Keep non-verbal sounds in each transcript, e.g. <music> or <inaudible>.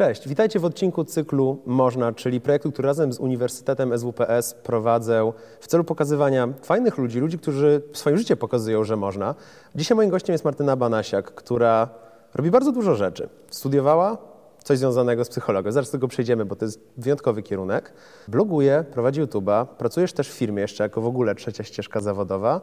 Cześć, witajcie w odcinku cyklu Można, czyli projektu, który razem z Uniwersytetem SWPS prowadzę w celu pokazywania fajnych ludzi, ludzi, którzy swoim życiu pokazują, że można. Dzisiaj moim gościem jest Martyna Banasiak, która robi bardzo dużo rzeczy. Studiowała coś związanego z psychologią. Zaraz do tego przejdziemy, bo to jest wyjątkowy kierunek. Bloguje, prowadzi YouTube'a, pracujesz też w firmie jeszcze jako w ogóle trzecia ścieżka zawodowa.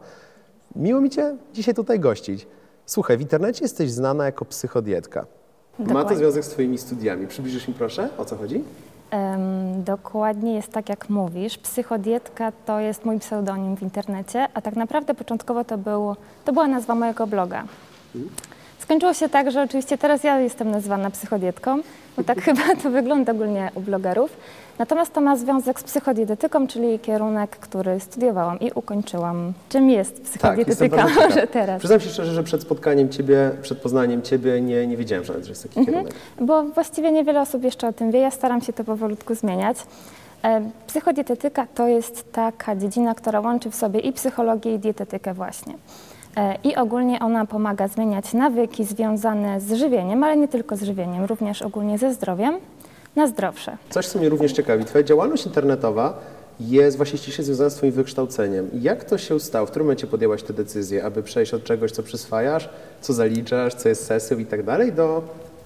Miło mi Cię dzisiaj tutaj gościć. Słuchaj, w internecie jesteś znana jako psychodietka. Ma to Dokładnie. związek z Twoimi studiami. Przybliżysz mi proszę, o co chodzi? Em, dokładnie jest tak, jak mówisz. Psychodietka to jest mój pseudonim w internecie, a tak naprawdę początkowo to, był, to była nazwa mojego bloga. Skończyło się tak, że oczywiście teraz ja jestem nazywana psychodietką, bo tak <laughs> chyba to wygląda ogólnie u blogerów. Natomiast to ma związek z psychodietetyką, czyli kierunek, który studiowałam i ukończyłam. Czym jest Tak, psychodietetyka? ciekaw. <laughs> Może teraz. Przyznam się szczerze, że przed spotkaniem Ciebie, przed poznaniem Ciebie nie, nie wiedziałem, że jest taki Mhm. kierunek. Bo właściwie niewiele osób jeszcze o tym wie. Ja staram się to powolutku zmieniać. E, Psychodietetyka to jest taka dziedzina, która łączy w sobie i psychologię, i dietetykę właśnie. E, I ogólnie ona pomaga zmieniać nawyki związane z żywieniem, ale nie tylko z żywieniem, również ogólnie ze zdrowiem, na zdrowsze. Coś, co mnie również ciekawi, Twoja działalność internetowa jest właśnie ściśle związana z Twoim wykształceniem. Jak to się stało? W którym momencie podjęłaś tę decyzję, aby przejść od czegoś, co przyswajasz, co zaliczasz, co jest sesją i tak dalej, do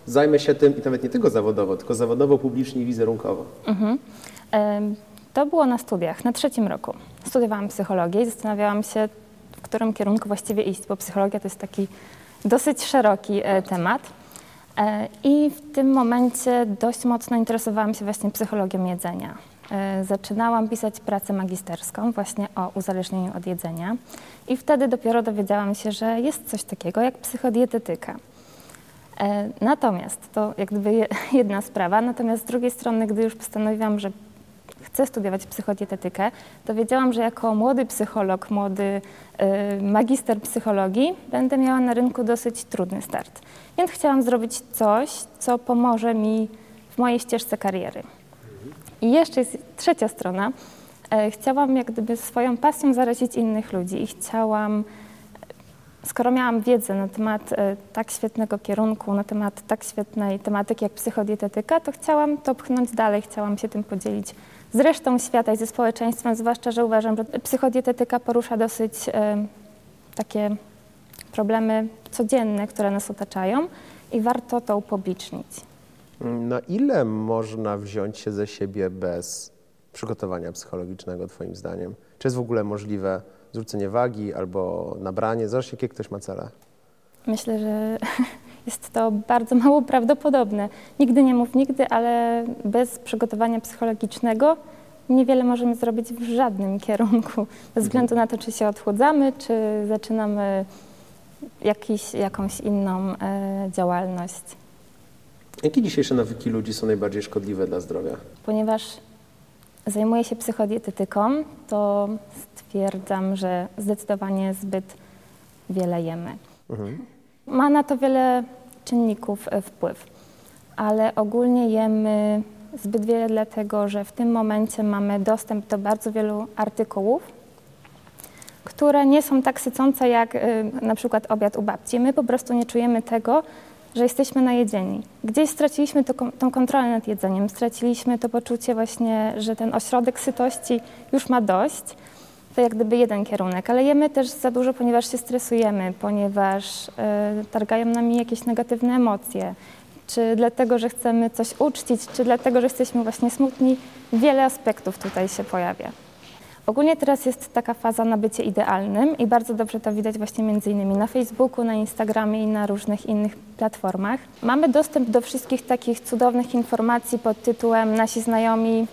zajmę się tym i nawet nie tylko zawodowo, tylko zawodowo, publicznie i wizerunkowo. Em, To było na studiach, na trzecim roku. Studiowałam psychologię i zastanawiałam się, w którym kierunku właściwie iść, bo psychologia to jest taki dosyć szeroki e, temat. E, I w tym momencie dość mocno interesowałam się właśnie psychologią jedzenia. E, Zaczynałam pisać pracę magisterską właśnie o uzależnieniu od jedzenia i wtedy dopiero dowiedziałam się, że jest coś takiego jak psychodietetyka. E, Natomiast to jak gdyby je- <laughs> jedna sprawa, natomiast z drugiej strony, gdy już postanowiłam, że chcę studiować psychodietetykę, to wiedziałam, że jako młody psycholog, młody e, magister psychologii będę miała na rynku dosyć trudny start. Więc chciałam zrobić coś, co pomoże mi w mojej ścieżce kariery. I jeszcze jest trzecia strona. E, Chciałam jak gdyby swoją pasją zarazić innych ludzi i chciałam skoro miałam wiedzę na temat e, tak świetnego kierunku, na temat tak świetnej tematyki jak psychodietetyka, to chciałam to pchnąć dalej, chciałam się tym podzielić z resztą świata i ze społeczeństwem, zwłaszcza, że uważam, że psychodietetyka porusza dosyć takie problemy codzienne, które nas otaczają i warto to upublicznić. Na ile można wziąć się ze siebie bez przygotowania psychologicznego, Twoim zdaniem? Czy jest w ogóle możliwe zrzucenie wagi albo nabranie, zależy jakie ktoś ma cele? Myślę, że <laughs> jest to bardzo mało prawdopodobne. Nigdy nie mów nigdy, ale bez przygotowania psychologicznego niewiele możemy zrobić w żadnym kierunku. Bez względu na to, czy się odchudzamy, czy zaczynamy jakiś, jakąś inną e, działalność. Jakie dzisiejsze nawyki ludzi są najbardziej szkodliwe dla zdrowia? Ponieważ zajmuję się psychodietetyką, to stwierdzam, że zdecydowanie zbyt wiele jemy. Ma na to wiele czynników e, wpływ, ale ogólnie jemy zbyt wiele dlatego, że w tym momencie mamy dostęp do bardzo wielu artykułów, które nie są tak sycące jak y, na przykład obiad u babci. My po prostu nie czujemy tego, że jesteśmy najedzeni. Gdzieś straciliśmy to, tą kontrolę nad jedzeniem, straciliśmy to poczucie właśnie, że ten ośrodek sytości już ma dość. To jak gdyby jeden kierunek, ale jemy też za dużo, ponieważ się stresujemy, ponieważ y, targają nami jakieś negatywne emocje, czy dlatego, że chcemy coś uczcić, czy dlatego, że jesteśmy właśnie smutni. Wiele aspektów tutaj się pojawia. Ogólnie teraz jest taka faza na bycie idealnym i bardzo dobrze to widać właśnie między innymi na Facebooku, na Instagramie i na różnych innych platformach. Mamy dostęp do wszystkich takich cudownych informacji pod tytułem nasi znajomi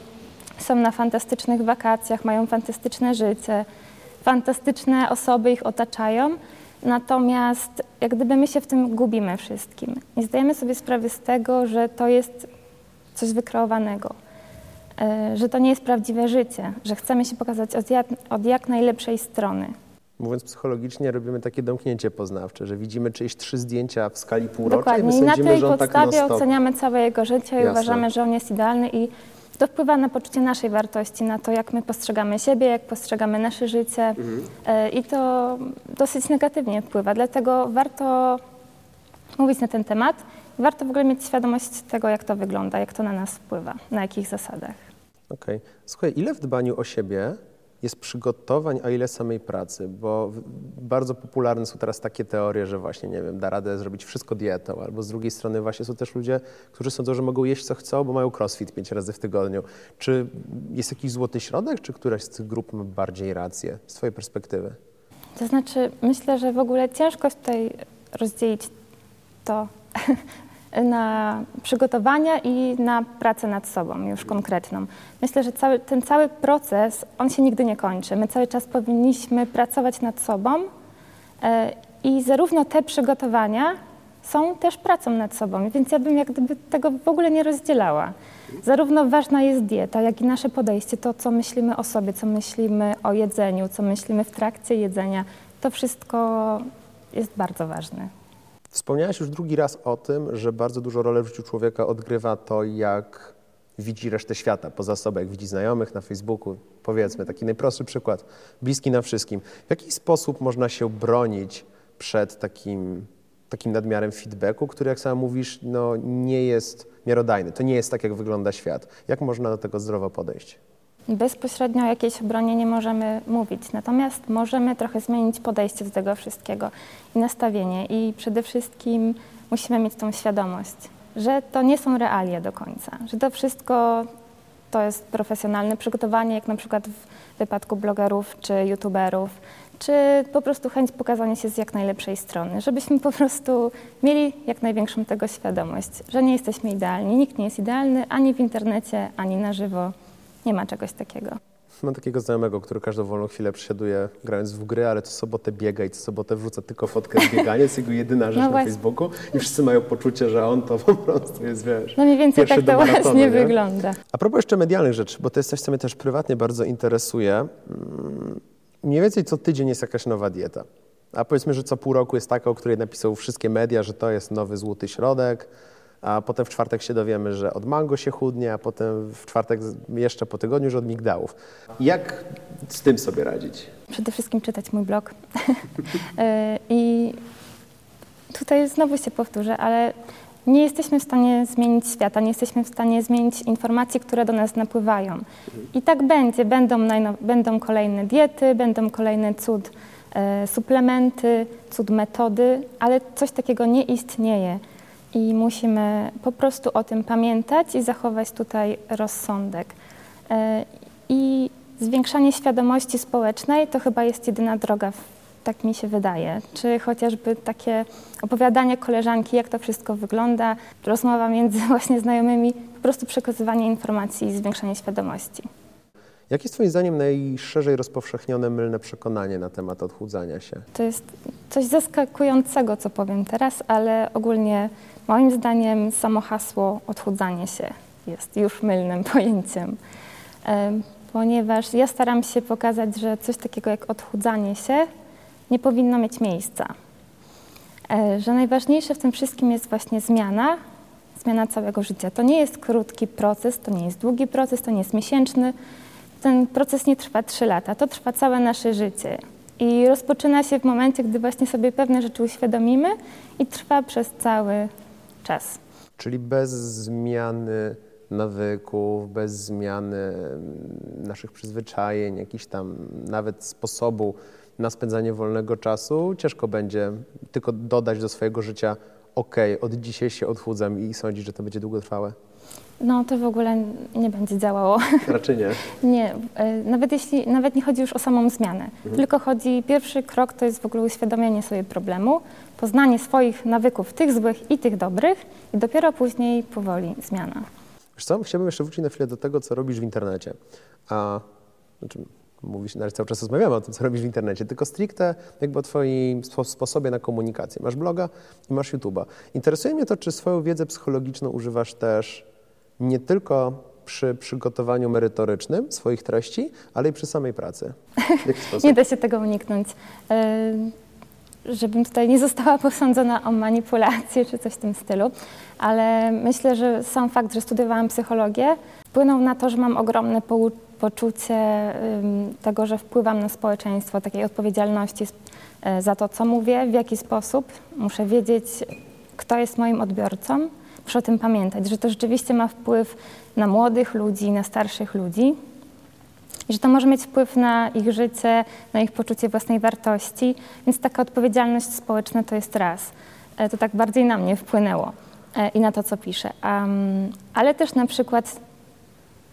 są na fantastycznych wakacjach, mają fantastyczne życie, fantastyczne osoby ich otaczają. Natomiast jak gdyby my się w tym gubimy wszystkim. Nie zdajemy sobie sprawy z tego, że to jest coś wykreowanego e, że to nie jest prawdziwe życie, że chcemy się pokazać od jak, od jak najlepszej strony. Mówiąc psychologicznie, robimy takie domknięcie poznawcze, że widzimy czyjeś trzy zdjęcia w skali półrocznej Dokładnie. i I my na sądzimy, tej że on tak podstawie non-stop. oceniamy całe jego życie i Jasne. uważamy, że on jest idealny i to wpływa na poczucie naszej wartości, na to, jak my postrzegamy siebie, jak postrzegamy nasze życie Mhm. E, i to dosyć negatywnie wpływa. Dlatego warto mówić na ten temat warto w ogóle mieć świadomość tego, jak to wygląda, jak to na nas wpływa, na jakich zasadach. Okej. Okay. Słuchaj, ile w dbaniu o siebie jest przygotowań, a ile samej pracy? Bo bardzo popularne są teraz takie teorie, że właśnie, nie wiem, da radę zrobić wszystko dietą, albo z drugiej strony właśnie są też ludzie, którzy sądzą, że mogą jeść co chcą, bo mają crossfit pięć razy w tygodniu. Czy jest jakiś złoty środek, czy któraś z tych grup ma bardziej rację z twojej perspektywy? To znaczy, myślę, że w ogóle ciężko tutaj rozdzielić to <laughs> na przygotowania i na pracę nad sobą już konkretną. Myślę, że cały, ten cały proces, on się nigdy nie kończy. My cały czas powinniśmy pracować nad sobą e, i zarówno te przygotowania są też pracą nad sobą, więc ja bym jak gdyby tego w ogóle nie rozdzielała. Zarówno ważna jest dieta, jak i nasze podejście, to co myślimy o sobie, co myślimy o jedzeniu, co myślimy w trakcie jedzenia, to wszystko jest bardzo ważne. Wspomniałaś już drugi raz o tym, że bardzo dużą rolę w życiu człowieka odgrywa to, jak widzi resztę świata poza sobą, jak widzi znajomych na Facebooku. Powiedzmy, taki najprostszy przykład, bliski na wszystkim. W jaki sposób można się bronić przed takim, takim nadmiarem feedbacku, który, jak sam mówisz, no, nie jest miarodajny. To nie jest tak, jak wygląda świat. Jak można do tego zdrowo podejść? Bezpośrednio o jakiejś obronie nie możemy mówić, natomiast możemy trochę zmienić podejście do tego wszystkiego i nastawienie. I przede wszystkim musimy mieć tą świadomość, że to nie są realia do końca, że to wszystko to jest profesjonalne przygotowanie, jak na przykład w wypadku blogerów czy youtuberów, czy po prostu chęć pokazania się z jak najlepszej strony, żebyśmy po prostu mieli jak największą tego świadomość, że nie jesteśmy idealni, nikt nie jest idealny ani w internecie, ani na żywo. Nie ma czegoś takiego. Mam takiego znajomego, który każdą wolną chwilę przesiaduje grając w gry, ale co sobotę biega i co sobotę wrzuca tylko fotkę z biegania. Jest jego jedyna rzecz no na Facebooku i wszyscy mają poczucie, że on to po prostu jest, wiesz, No mniej więcej tak to właśnie nie? wygląda. A propos jeszcze medialnych rzeczy, bo to jest coś, co mnie też prywatnie bardzo interesuje. Mm, mniej więcej co tydzień jest jakaś nowa dieta. A powiedzmy, że co pół roku jest taka, o której napisał wszystkie media, że to jest nowy złoty środek, a potem w czwartek się dowiemy, że od mango się chudnie, a potem w czwartek jeszcze po tygodniu, że od migdałów. Jak z tym sobie radzić? Przede wszystkim czytać mój blog. E, <laughs> I tutaj znowu się powtórzę, ale nie jesteśmy w stanie zmienić świata, nie jesteśmy w stanie zmienić informacji, które do nas napływają. I tak będzie. Będą, będą kolejne diety, będą kolejne cud e, suplementy, cud metody, ale coś takiego nie istnieje i musimy po prostu o tym pamiętać i zachować tutaj rozsądek. E, I zwiększanie świadomości społecznej to chyba jest jedyna droga, tak mi się wydaje. Czy chociażby takie opowiadanie koleżanki, jak to wszystko wygląda, rozmowa między <laughs> właśnie znajomymi, po prostu przekazywanie informacji i zwiększanie świadomości. Jakie jest Twoim zdaniem najszerzej rozpowszechnione mylne przekonanie na temat odchudzania się? To jest coś zaskakującego, co powiem teraz, ale ogólnie moim zdaniem samo hasło odchudzanie się jest już mylnym <laughs> pojęciem. Ponieważ ja staram się pokazać, że coś takiego jak odchudzanie się nie powinno mieć miejsca. E, że najważniejsze w tym wszystkim jest właśnie zmiana, zmiana całego życia. To nie jest krótki proces, to nie jest długi proces, to nie jest miesięczny, ten proces nie trwa trzy lata, to trwa całe nasze życie. I rozpoczyna się w momencie, gdy właśnie sobie pewne rzeczy uświadomimy i trwa przez cały czas. Czyli bez zmiany nawyków, bez zmiany mm, naszych przyzwyczajeń, jakiś tam nawet sposobu na spędzanie wolnego czasu, ciężko będzie tylko dodać do swojego życia, ok, od dzisiaj się odchudzam i sądzić, że to będzie długotrwałe. No to w ogóle nie będzie działało. <laughs> Raczej nie. nie, e, nawet jeśli, nawet nie chodzi już o samą zmianę, mhm. tylko chodzi, pierwszy krok to jest w ogóle uświadomienie sobie problemu, poznanie swoich nawyków, tych złych i tych dobrych i dopiero później powoli zmiana. Wiesz co, chciałbym jeszcze wrócić na chwilę do tego, co robisz w internecie. A, znaczy, mówisz, nawet cały czas rozmawiamy o tym, co robisz w internecie, tylko stricte jakby o Twoim sposobie na komunikację. Masz bloga i masz YouTube'a. Interesuje mnie to, czy swoją wiedzę psychologiczną używasz też nie tylko przy przygotowaniu merytorycznym swoich treści, ale i przy samej pracy. <laughs> nie da się tego uniknąć. E, żebym tutaj nie została posądzona o manipulację czy coś w tym stylu, ale myślę, że sam fakt, że studiowałam psychologię, wpłynął na to, że mam ogromne poczucie tego, że wpływam na społeczeństwo, takiej odpowiedzialności e, za to, co mówię, w jaki sposób. Muszę wiedzieć, kto jest moim odbiorcą, muszę o tym pamiętać, że to rzeczywiście ma wpływ na młodych ludzi, na starszych ludzi i że to może mieć wpływ na ich życie, na ich poczucie własnej wartości, więc taka odpowiedzialność społeczna to jest raz. E, to tak bardziej na mnie wpłynęło e, i na to, co piszę. Um, ale też na przykład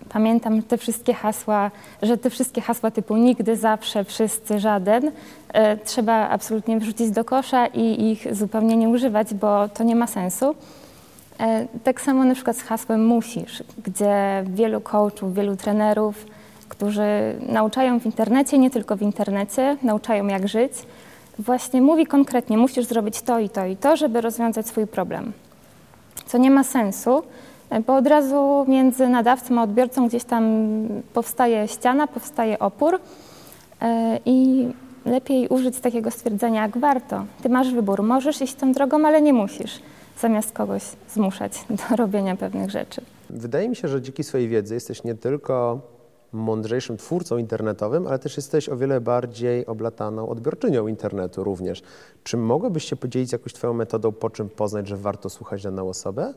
pamiętam te wszystkie hasła, że te wszystkie hasła typu nigdy, zawsze, wszyscy, żaden, e, trzeba absolutnie wrzucić do kosza i ich zupełnie nie używać, bo to nie ma sensu. E, tak samo na przykład z hasłem musisz, gdzie wielu coachów, wielu trenerów, którzy nauczają w internecie, nie tylko w internecie, nauczają jak żyć, właśnie mówi konkretnie, musisz zrobić to i to i to, żeby rozwiązać swój problem. Co nie ma sensu, e, bo od razu między nadawcą a odbiorcą gdzieś tam powstaje ściana, powstaje opór e, i lepiej użyć takiego stwierdzenia jak warto. Ty masz wybór, możesz iść tą drogą, ale nie musisz zamiast kogoś zmuszać do <laughs> robienia pewnych rzeczy. Wydaje mi się, że dzięki swojej wiedzy jesteś nie tylko mądrzejszym twórcą internetowym, ale też jesteś o wiele bardziej oblataną odbiorczynią internetu również. Czy mogłabyś się podzielić jakąś Twoją metodą, po czym poznać, że warto słuchać daną osobę?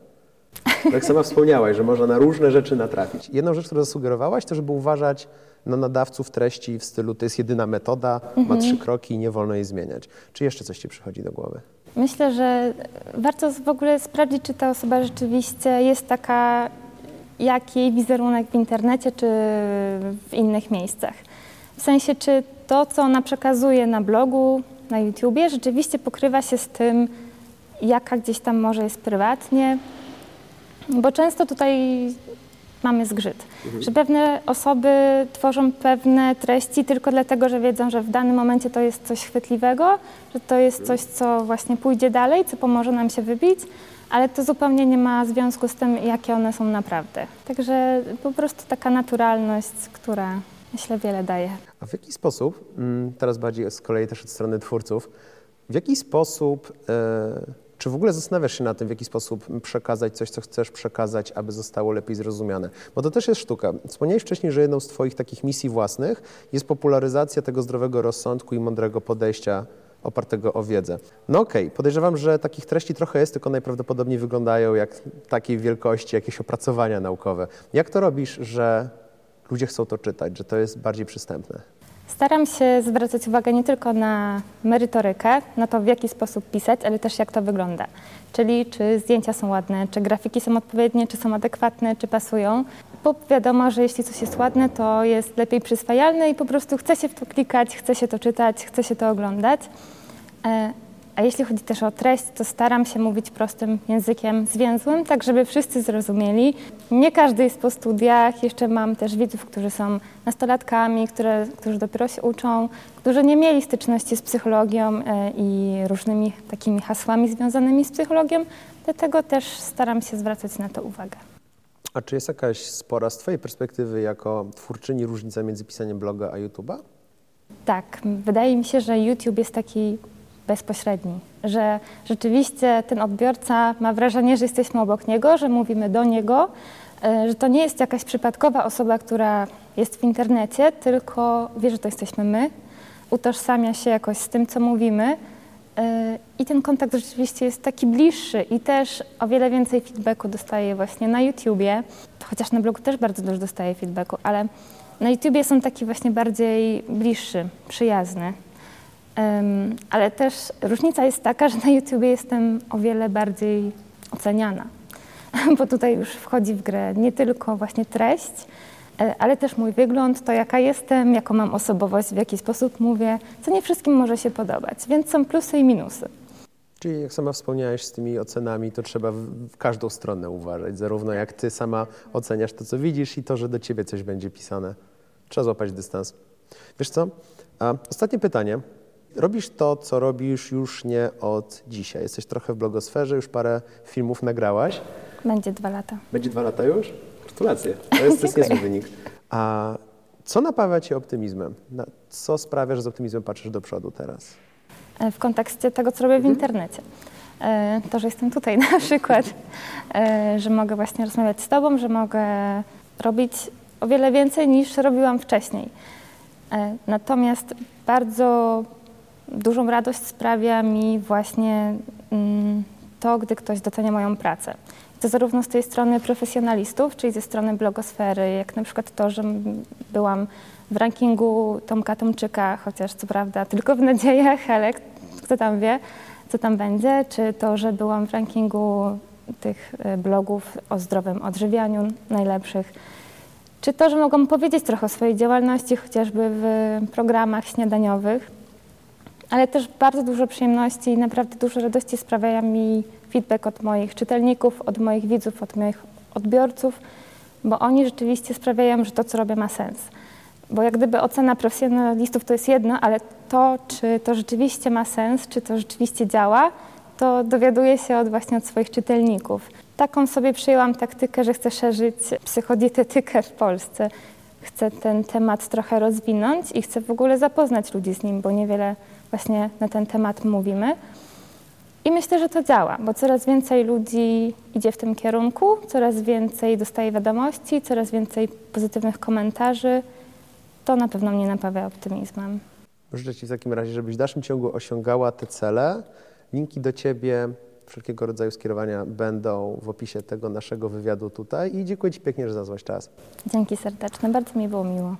Jak sama wspomniałaś, że można na różne rzeczy natrafić. Jedną rzecz, którą zasugerowałaś, to żeby uważać na nadawców treści w stylu to jest jedyna metoda, mhm. ma trzy kroki i nie wolno jej zmieniać. Czy jeszcze coś Ci przychodzi do głowy? Myślę, że warto w ogóle sprawdzić, czy ta osoba rzeczywiście jest taka, jak jej wizerunek w internecie czy w innych miejscach. W sensie, czy to, co ona przekazuje na blogu, na YouTubie, rzeczywiście pokrywa się z tym, jaka gdzieś tam może jest prywatnie. Bo często tutaj mamy zgrzyt. Mhm. Że pewne osoby tworzą pewne treści tylko dlatego, że wiedzą, że w danym momencie to jest coś chwytliwego, że to jest coś, co właśnie pójdzie dalej, co pomoże nam się wybić, ale to zupełnie nie ma związku z tym, jakie one są naprawdę. Także po prostu taka naturalność, która myślę wiele daje. A w jaki sposób, mm, teraz bardziej z kolei też od strony twórców, w jaki sposób yy czy w ogóle zastanawiasz się na tym, w jaki sposób przekazać coś, co chcesz przekazać, aby zostało lepiej zrozumiane? Bo to też jest sztuka. Wspomniałeś wcześniej, że jedną z Twoich takich misji własnych jest popularyzacja tego zdrowego rozsądku i mądrego podejścia opartego o wiedzę. No okej, okay, podejrzewam, że takich treści trochę jest, tylko najprawdopodobniej wyglądają jak takiej wielkości jakieś opracowania naukowe. Jak to robisz, że ludzie chcą to czytać, że to jest bardziej przystępne? Staram się zwracać uwagę nie tylko na merytorykę, na to w jaki sposób pisać, ale też jak to wygląda. Czyli czy zdjęcia są ładne, czy grafiki są odpowiednie, czy są adekwatne, czy pasują. Bo wiadomo, że jeśli coś jest ładne, to jest lepiej przyswajalne i po prostu chce się w to klikać, chce się to czytać, chce się to oglądać. A jeśli chodzi też o treść, to staram się mówić prostym językiem zwięzłym, tak żeby wszyscy zrozumieli. Nie każdy jest po studiach, jeszcze mam też widzów, którzy są nastolatkami, które, którzy dopiero się uczą, którzy nie mieli styczności z psychologią e, i różnymi takimi hasłami związanymi z psychologią, dlatego też staram się zwracać na to uwagę. A czy jest jakaś spora z Twojej perspektywy jako twórczyni różnica między pisaniem bloga a YouTube'a? Tak, wydaje mi się, że YouTube jest taki bezpośredni, że rzeczywiście ten odbiorca ma wrażenie, że jesteśmy obok niego, że mówimy do niego, e, że to nie jest jakaś przypadkowa osoba, która jest w internecie, tylko wie, że to jesteśmy my, utożsamia się jakoś z tym, co mówimy. E, I ten kontakt rzeczywiście jest taki bliższy i też o wiele więcej feedbacku dostaję właśnie na YouTubie, chociaż na blogu też bardzo dużo dostaję feedbacku, ale na YouTubie są taki właśnie bardziej bliższy, przyjazny. Ale też różnica jest taka, że na YouTubie jestem o wiele bardziej oceniana, <laughs> bo tutaj już wchodzi w grę nie tylko właśnie treść, e, ale też mój wygląd, to jaka jestem, jaką mam osobowość, w jaki sposób mówię, co nie wszystkim może się podobać, więc są plusy i minusy. Czyli jak sama wspomniałaś z tymi ocenami, to trzeba w, każdą stronę uważać, zarówno jak ty sama oceniasz to, co widzisz i to, że do ciebie coś będzie pisane. Trzeba złapać dystans. Wiesz co? A ostatnie pytanie. Robisz to, co robisz już nie od dzisiaj. Jesteś trochę w blogosferze, już parę filmów nagrałaś. Będzie dwa lata. Będzie dwa lata już? Gratulacje. To jest, to jest niezły wynik. A co napawia Cię optymizmem? Co sprawia, że z optymizmem patrzysz do przodu teraz? E, w kontekście tego, co robię w mhm. internecie. E, to, że jestem tutaj <laughs> na przykład, e, że mogę właśnie rozmawiać z Tobą, że mogę robić o wiele więcej niż robiłam wcześniej. Natomiast bardzo dużą radość sprawia mi właśnie mm, to, gdy ktoś docenia moją pracę. To zarówno z tej strony profesjonalistów, czyli ze strony blogosfery, jak na przykład to, że byłam w rankingu Tomka Tomczyka, chociaż co prawda tylko w nadziejach, ale kto tam wie, co tam będzie, czy to, że byłam w rankingu tych e, blogów o zdrowym odżywianiu najlepszych, czy to, że mogłam powiedzieć trochę o swojej działalności, chociażby w programach śniadaniowych, ale też bardzo dużo przyjemności i naprawdę dużo radości sprawia mi feedback od moich czytelników, od moich widzów, od moich odbiorców, bo oni rzeczywiście sprawiają, że to, co robię, ma sens. Bo jak gdyby ocena profesjonalistów to jest jedno, ale to, czy to rzeczywiście ma sens, czy to rzeczywiście działa, to dowiaduję się od właśnie od swoich czytelników. Taką sobie przyjęłam taktykę, że chcę szerzyć psychodietetykę w Polsce. Chcę ten temat trochę rozwinąć i chcę w ogóle zapoznać ludzi z nim, bo niewiele właśnie na ten temat mówimy. I myślę, że to działa, bo coraz więcej ludzi idzie w tym kierunku, coraz więcej dostaje wiadomości, coraz więcej pozytywnych komentarzy. To na pewno mnie napawa optymizmem. Życzę Ci w takim razie, żebyś w dalszym ciągu osiągała te cele. Linki do Ciebie, wszelkiego rodzaju skierowania będą w opisie tego naszego wywiadu tutaj i dziękuję Ci pięknie, że znalazłaś czas. Dzięki serdeczne, bardzo mi było miło.